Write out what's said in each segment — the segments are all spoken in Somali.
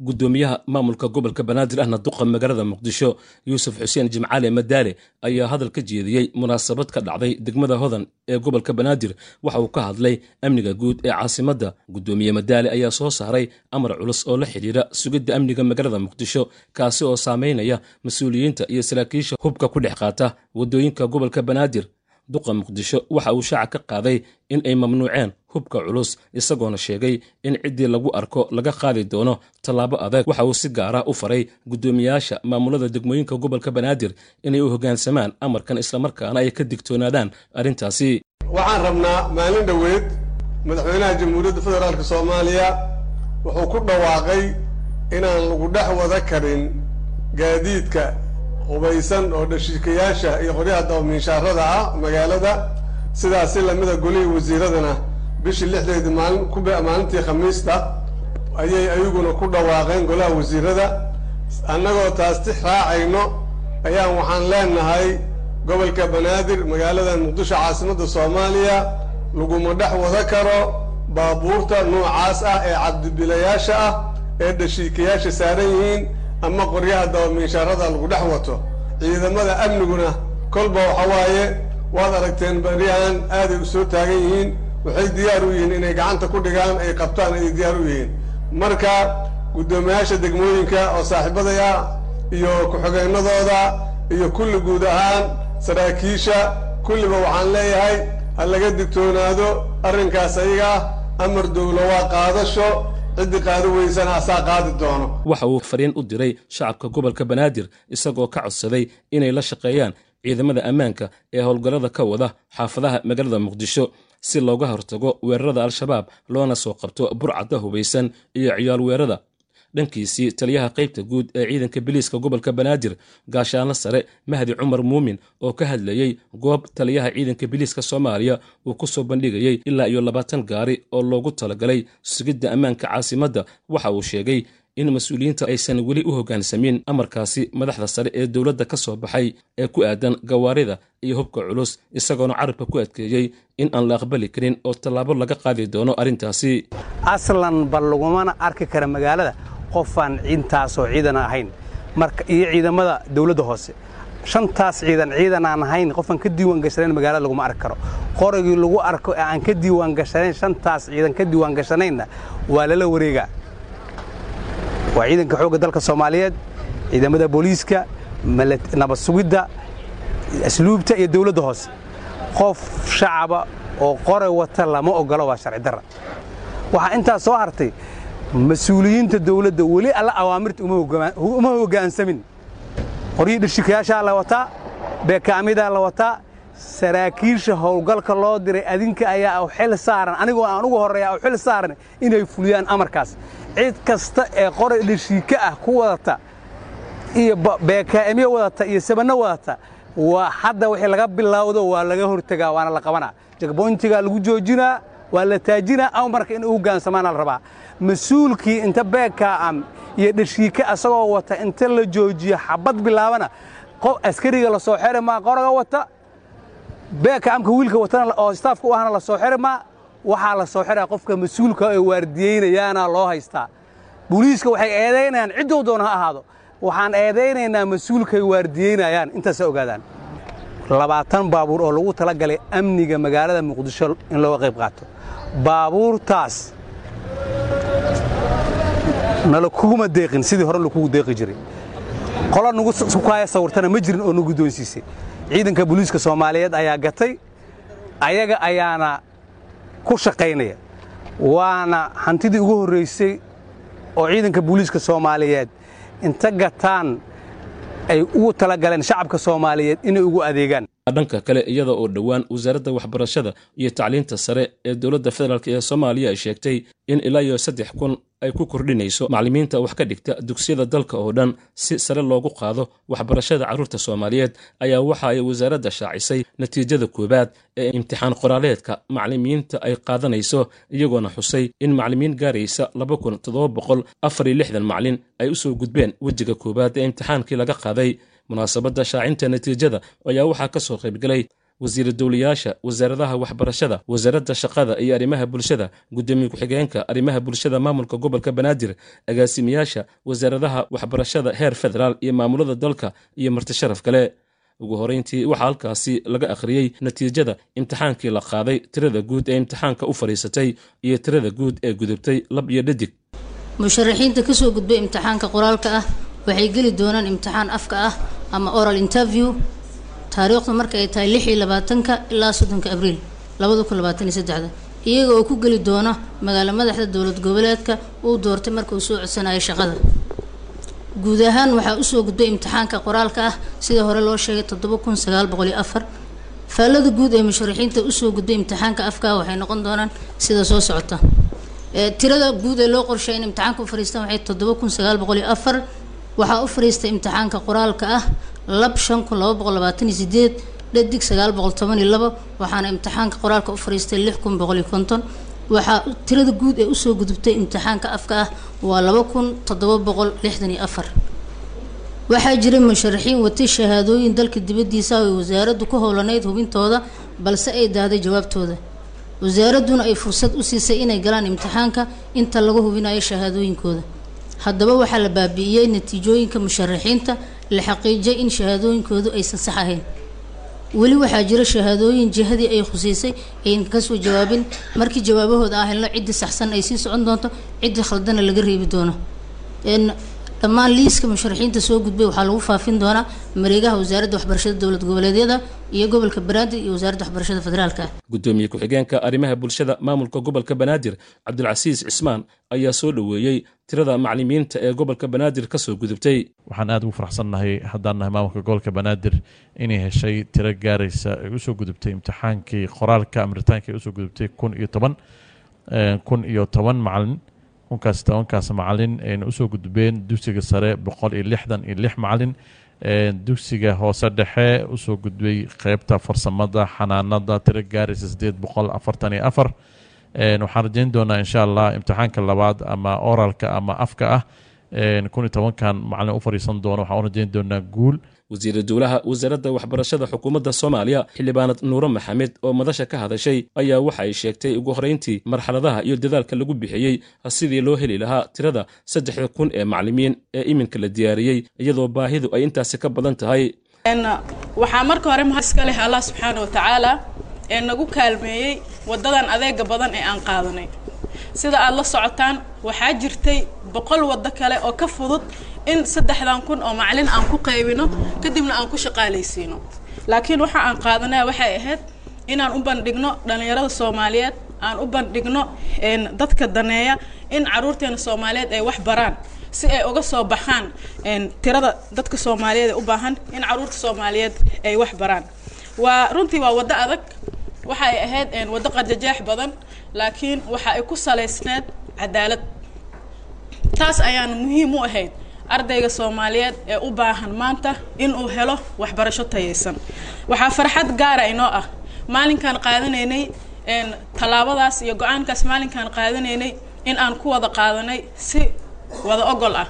gudoomiyaha maamulka gobolka banaadir ahna duqa magaalada muqdisho yuusuf xuseen jimcaale madaale ayaa hadal ka jeediyey munaasabad ka dhacday degmada hodan ee gobolka banaadir. Waxa uu ka hadlay amniga guud ee caasimadda gudoomiye madaale ayaa soo saaray amar culus oo la xidhiira sugidda amniga magaalada muqdisho kaasi oo saameynaya mas'uuliyiinta iyo saraakiisha hubka ku dhex qaata waddooyinka gobolka banaadir duqa muqdisho waxa uu shaaca ka qaaday in ay mamnuuceen hubka culus isagoona sheegay in ciddii lagu arko laga qaadi doono tallaabo adag. Waxa uu si gaara u faray guddoomiyayaasha maamulada degmooyinka gobolka banaadir inay u hoggaansamaan amarkan islamarkaana ay ka digtoonaadaan arrintaasi. Waxaan rabnaa maalin dhoweed madaxweynaha jamhuuriyadda federaalk soomaaliya wuxuu ku dhawaaqay inaan lagu dhex wada karin gaadiidka hubaysan oo dhashiikayaasha iyo qoryaha dabamiinshaarada ah magaalada sidaas si lamida golihii wasiiradana bishii lixdeedii maalintii khamiista ayay ayaguna ku dhawaaqeen golaha wasiirada. Annagoo taas tix raacayno ayaan waxaan leenahay gobolka banaadir magaalada muqdisho caasimadda soomaaliya laguma dhex wada karo baabuurta noocaas ah ee cabdibilayaasha ah ee dhashiikayaasha saaran yihiin ama qoryaha dabamiinshaarada lagu dhex wato ciidamada amniguna kolba waxa waaye waad aragteen baryahan aaday u soo taagan yihiin waxay diyaar u yihiin inay gacanta ku dhigaan ay qabtaan ayay diyaar u yihiin. Marka guddoomiyaasha degmooyinka oo saaxiibaday ah iyo ku-xigeennadooda iyo kulli guud ahaan saraakiisha kulliba waxaan leeyahay ha laga digtoonaado arrinkaas ayaga amar dowlo waa qaadasho ciddii qaadi weysana asaa qaadi doono. Waxa uu fariin u diray shacabka gobolka banaadir isagoo ka codsaday inay la shaqeeyaan ciidamada ammaanka ee howlgallada ka wada xaafadaha magaalada muqdisho si looga hortago weerarada al-shabaab loona soo qabto burcadda hubaysan iyo ciyaal weerada dhankiisii taliyaha qaybta guud ee ciidanka biliiska gobolka banaadir gaashaanlo sare mahdi cumar muumin oo ka hadlayey goob taliyaha ciidanka biliiska soomaaliya uu ku soo bandhigayey ilaa iyo labaatan gaari oo loogu talagalay sugidda ammaanka caasimadda waxa uu sheegay in mas'uuliyiinta aysan weli u hoggaansamin amarkaasi madaxda sare ee dowladda ka soo baxay ee ku aadan gawaarida iyo hubka culus isagoona carabka ku adkeeyey in aan la aqbali karin oo tallaabo laga qaadi doono arrintaasi. Aslan bal lagumana arki kara magaalada qofaan intaasoo ciidan ahayn. Marka iyo ciidamada dawladda hoose. Shantaas ciidan ciidan aan ahayn qofaan ka diiwaan gashanayn magaalada laguma arki karo. Qoragii lagu arko ee aan ka diiwaan gashanayn shantaas ciidan ka diiwaan gashanaynna waa lala wareegaa. Waa ciidanka xoogga dalka soomaaliyeed ciidamada booliiska nabad sugidda asluubta iyo dawladda hoose. Qof shacaba oo qoray wata lama ogolo waa sharci darra. Waxaa intaas soo hartay mas'uuliyiinta dawladda weli alla awaamirta uma hoggaansamin qoryihii dhishikayaashaa la wataa beekaamidaa la wataa saraakiisha howlgalka loo diray adinka ayaa u xil saaran anigoo aan ugu horreeya u xil saaran inay fuliyaan amarkaas. Cid kasta ee qoray dhashiika ah ku wadata iyo beekaa'imyo wadata iyo sabanno wadata waa hadda wixii laga bilowdo waa laga hortegaa waana la qabanaa. Jagboyntigaa lagu joojinaa waa la taajinaa amarka in u hogaansamaana la rabaa. Mas'uulkii inta beekaa'am iyo dhashiika asagoo wata inta la joojiyo xabad bilaabana askariga la soo xeri maa qoraga wata beekaamka wiilka watana oo staafka u ahna la soo xeri maa waxaa la soo xiraa qofka mas'uulka ee waardiyeynayaana loo haystaa. Booliiska waxay eedaynayaan ciddou doona ha ahaado. Waxaan eedaynaynaa mas'uulkaay waardiyeynayaan intaasa ogaadaan labaatan baabuur oo lagu tala galay amniga magaalada muqdisho in looga qayb qaato. Baabuurtaas nala kuguma deeqin sidii hore lakugu deeqi jiray. Qola nugu sukaaya sawirtana ma jirin oo nu guddoonsiisay ciidanka booliiska soomaaliyeed ayaa gatay ayaga ayaana ku shaqaynaya. Waana hantidii ugu horraysay oo ciidanka booliiska soomaaliyeed inta gataan ay ugu tala galeen shacabka soomaaliyeed inay ugu adeegaan dhanka kale iyada oo dhowaan wasaaradda waxbarashada iyo tacliinta sare ee dowladda federaalk ee soomaaliya ay sheegtay in ilaa iyo saddex kun ay ku kordhinayso macallimiinta wax ka dhigta dugsiyada dalka oo dhan si sare loogu qaado waxbarashada carruurta soomaaliyeed ayaa waxa ay wasaaradda shaacisay natiijada koowaad ee imtixaan qoraaleedka macallimiinta ay qaadanayso iyagoona xusay in macallimiin gaaraysa laba kun toddoba boqol afar lixdan macallin ay u soo gudbeen wejiga koowaad ee imtixaankii laga qaaday munaasabadda shaacinta natiijada ayaa waxaa ka soo qaybgalay wasiira dowlayaasha wasaaradaha waxbarashada wasaaradda shaqada iyo arrimaha bulshada guddoomiye ku-xigeenka arrimaha bulshada maamulka gobolka banaadir agaasimayaasha wasaaradaha waxbarashada heer federaal iyo maamulada dalka iyo martisharaf kale. Ugu horeyntii waxaa halkaasi laga akhriyey natiijada imtixaankii la qaaday tirada guud ee imtixaanka u fadhiisatay iyo tirada guud ee gudubtay lab iyo dhadig. Musharaxiinta ka soo gudbay imtixaanka qoraalka ah waxay geli doonaan imtixaan afka ah ama oral interview. Taariikhdu marka ay tahay lix iyo labaatanka ilaa soddonka abriil labada kun labaatan iyo saddexda iyaga oo ku geli doona magaalo madaxda dowlad goboleedka uu doortay marka uu soo codsanayo shaqada. Guud ahaan waxaa u soo gudbay imtixaanka qoraalka ah. Sida hore loo sheegay toddoba kun sagaal boqol iyo afar. Faallada guud ee musharaxiinta u soo gudbay imtixaanka afka ah waxay noqon doonaan sida soo socota. Tirada guud ee loo qorshay in imtixaanka u fariistaan waxay toddoba kun sagaal boqol iyo afar waxaa u fariistay imtixaanka qoraalka ah lab shan kun laba boqol labaatan iyo sideed dhadig sagaal boqol toban iyo labo waxaana imtixaanka qoraalka u fariistay lix kun boqol iyo konton. Waxaa tirada guud ee u soo gudubtay imtixaanka afka ah waa laba kun toddoba boqol lixdan iyo afar. Waxaa jiray musharaxiin watay shahaadooyin dalka dibaddiisa oo ay wasaaraddu ku howlanayd hubintooda balse ay daaday jawaabtooda. Wasaaradduna ay fursad u siisay inay galaan imtixaanka inta lagu hubinayo shahaadooyinkooda haddaba waxaa la baabi'iyey natiijooyinka musharaxiinta la xaqiijiyay in shahaadooyinkoodu aysan sax ahayn. Weli waxaa jira shahaadooyin jihadii ay khusiisay ayn ka soo jawaabin markii jawaabahooda aan helno saxsan ay sii socon doonto ciddii khaldana laga reebi doono dhammaan liiska musharaxiinta soo gudbay waxaa lagu faafin doonaa mareegaha wasaaradda waxbarashada dowlad goboleedyada iyo gobolka banaadir iyo wasaaradda waxbarashada federaalka. Guddoomiye ku-xigeenka arrimaha bulshada maamulka gobolka banaadir cabdulcasiis cismaan ayaa soo dhoweeyey tirada macallimiinta ee gobolka banaadir ka soo gudubtay. Waxaan aada ugu faraxsannahay haddaan nahay maamulka gobolka banaadir inay heshay tiro gaaraysa ay u soo gudubtay imtixaankii qoraalka amaritaanka ay u soo gudubtay kun iyo toban kun iyo toban macalin kunkaas tobankaas macalin ayna u soo gudbeen dugsiga sare boqol iyo lixdan iyo lix macalin. Dugsiga hoose dhexe u soo gudbay qeybta farsamada xanaanada tiro gaaraysa sideed boqol afartan iyo afar. Waxaan rajeyn doonaa insha allah imtixaanka labaad ama oralka ama afka ah. Kun iyo tobankan macalin u fadhiisan doono waxaan u rajeyn doonaa guul wasiira dowlaha wasaaradda waxbarashada xukuumadda soomaaliya xildhibaanad nuuro maxamed oo madasha ka hadashay ayaa waxa ay sheegtay ugu horreyntii marxaladaha iyo dadaalka lagu bixiyey sidii loo heli lahaa tirada saddexda kun ee macallimiin ee iminka la diyaariyey iyadoo baahidu ay intaasi ka badan tahay. Waxaa marka hore mahad iska leh allah subxaana wa tacaala ee nagu kaalmeeyey waddadan adeega badan ee aan qaadanay. Sida aada la socotaan waxaa jirtay boqol waddo kale oo ka fudud in saddexdan kun oo macalin aan ku qaybino kadibna aan ku shaqaalaysiino. Laakiin waxa aan qaadanaya waxay ahayd inaan u bandhigno dhallinyarada soomaaliyeed aan u bandhigno dadka daneeya in caruurteena soomaaliyeed ay wax baraan si ay uga soo baxaan tirada dadka soomaaliyeed ee u baahan in carruurta soomaaliyeed ay wax baraan. Waa runtii waa waddo adag waxa ay ahayd waddo qarjajeex badan laakiin waxa ay ku salaysneed cadaalad. Taas ayaana muhiim u ahayd ardayga soomaaliyeed ee u baahan maanta inuu helo waxbarasho tayaysan. Waxaa farxad gaara inoo ah. Maalinkaan qaadanaynay tallaabadaas iyo go'aankaas maalinkaan qaadanaynay in aan ku wada qaadanay si wada ogol ah.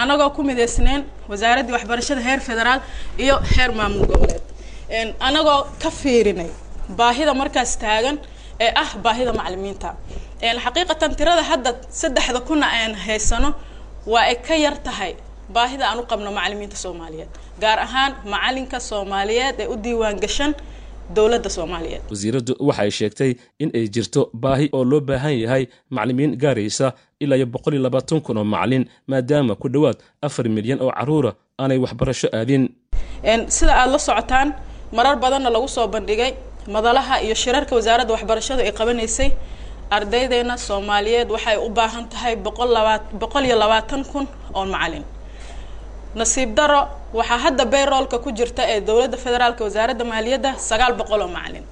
Annagoo ku midaysneen wasaaraddii waxbarashada heer federaal iyo heer maamul goboleed. Annagoo ka fiirinay baahida markaas taagan ee ah baahida macalimiinta xaqiiqatan tirada hadda saddexda kuna aan haysano waa ay ka yar tahay baahida aan u qabno macalimiinta soomaaliyeed gaar ahaan macalinka soomaaliyeed ee u diiwaan gashan dowladda soomaaliyeed. Wasiiraddu waxay sheegtay in ay jirto baahi oo loo baahan yahay macalimiin gaaraysa ilaa iyo boqol iyo labaatan kun oo macalin maadaama ku dhowaad afar milyan oo carruura aanay waxbarasho aadin. Sida aada la socotaan marar badanna lagu soo bandhigay madalaha iyo shirarka wasaaradda waxbarashadu ay qabanaysay ardaydeena soomaaliyeed waxay u baahan tahay boqol labaa boqol iyo labaatan kun oo macalin. Nasiib daro waxaa hadda bayroolka ku jirta ee dowladda federaalka wasaaradda maaliyadda sagaal boqol oo macalin.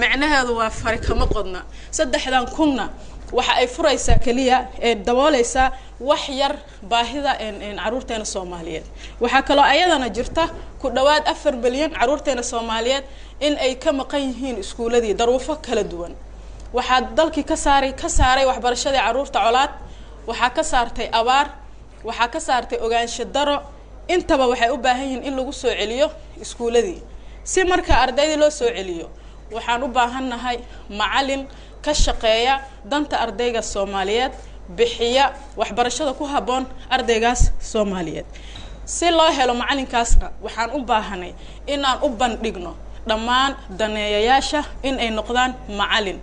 Micnaheedu waa fari kama qodna. Saddexdan kunna waxa ay furaysaa keliya ee dabooleysaa wax yar baahida caruurteena soomaaliyeed. Waxaa kaloo ayadana jirta ku dhawaad afar milyan caruurteena soomaaliyeed in ay ka maqan yihiin iskuuladii daruufo kala duwan waxaa dalkii ka saaray ka saaray waxbarashadii carruurta colaad. Waxaa ka saartay abaar. Waxaa ka saartay ogaansho daro. Intaba waxay u baahan yihiin in lagu soo celiyo iskuuladii si marka ardaydii loo soo celiyo waxaan u baahannahay macalin ka shaqeeya danta ardayga soomaaliyeed bixiya waxbarashada ku habboon ardaygaas soomaaliyeed. Si loo helo macalinkaasna waxaan u baahanay inaan u bandhigno dhammaan daneeyayaasha in ay noqdaan macalin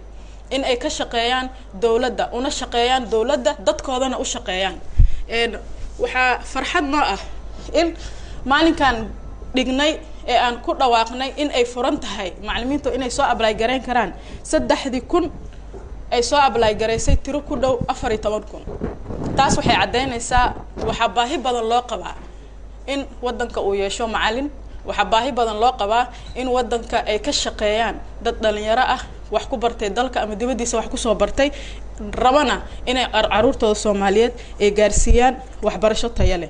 in ay ka shaqeeyaan dowladda una shaqeeyaan dowladda dadkoodana u shaqeeyaan. Waxaa farxad noo ah in maalinkan dhignay ee aan ku dhawaaqnay in ay furan tahay. Macalimiintu inay soo ablay garayn karaan. Saddexdii kun ay soo ablay garaysay tiro ku dhow afar iyo toban kun. Taas waxay caddaynaysaa waxaa baahi badan loo qabaa in waddanka uu yeesho macalin waxaa baahi badan loo qabaa in waddanka ay ka shaqeeyaan dad dhalinyaro ah wax ku bartay dalka ama dibaddiisa wax ku soo bartay rabana inay caruurtooda soomaaliyeed ay gaarsiiyaan waxbarasho taya leh.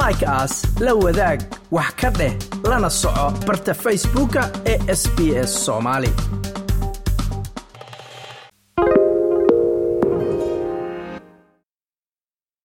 Like aas la wadaag wax ka dheh lana soco barta facebooka ee sb s soomaali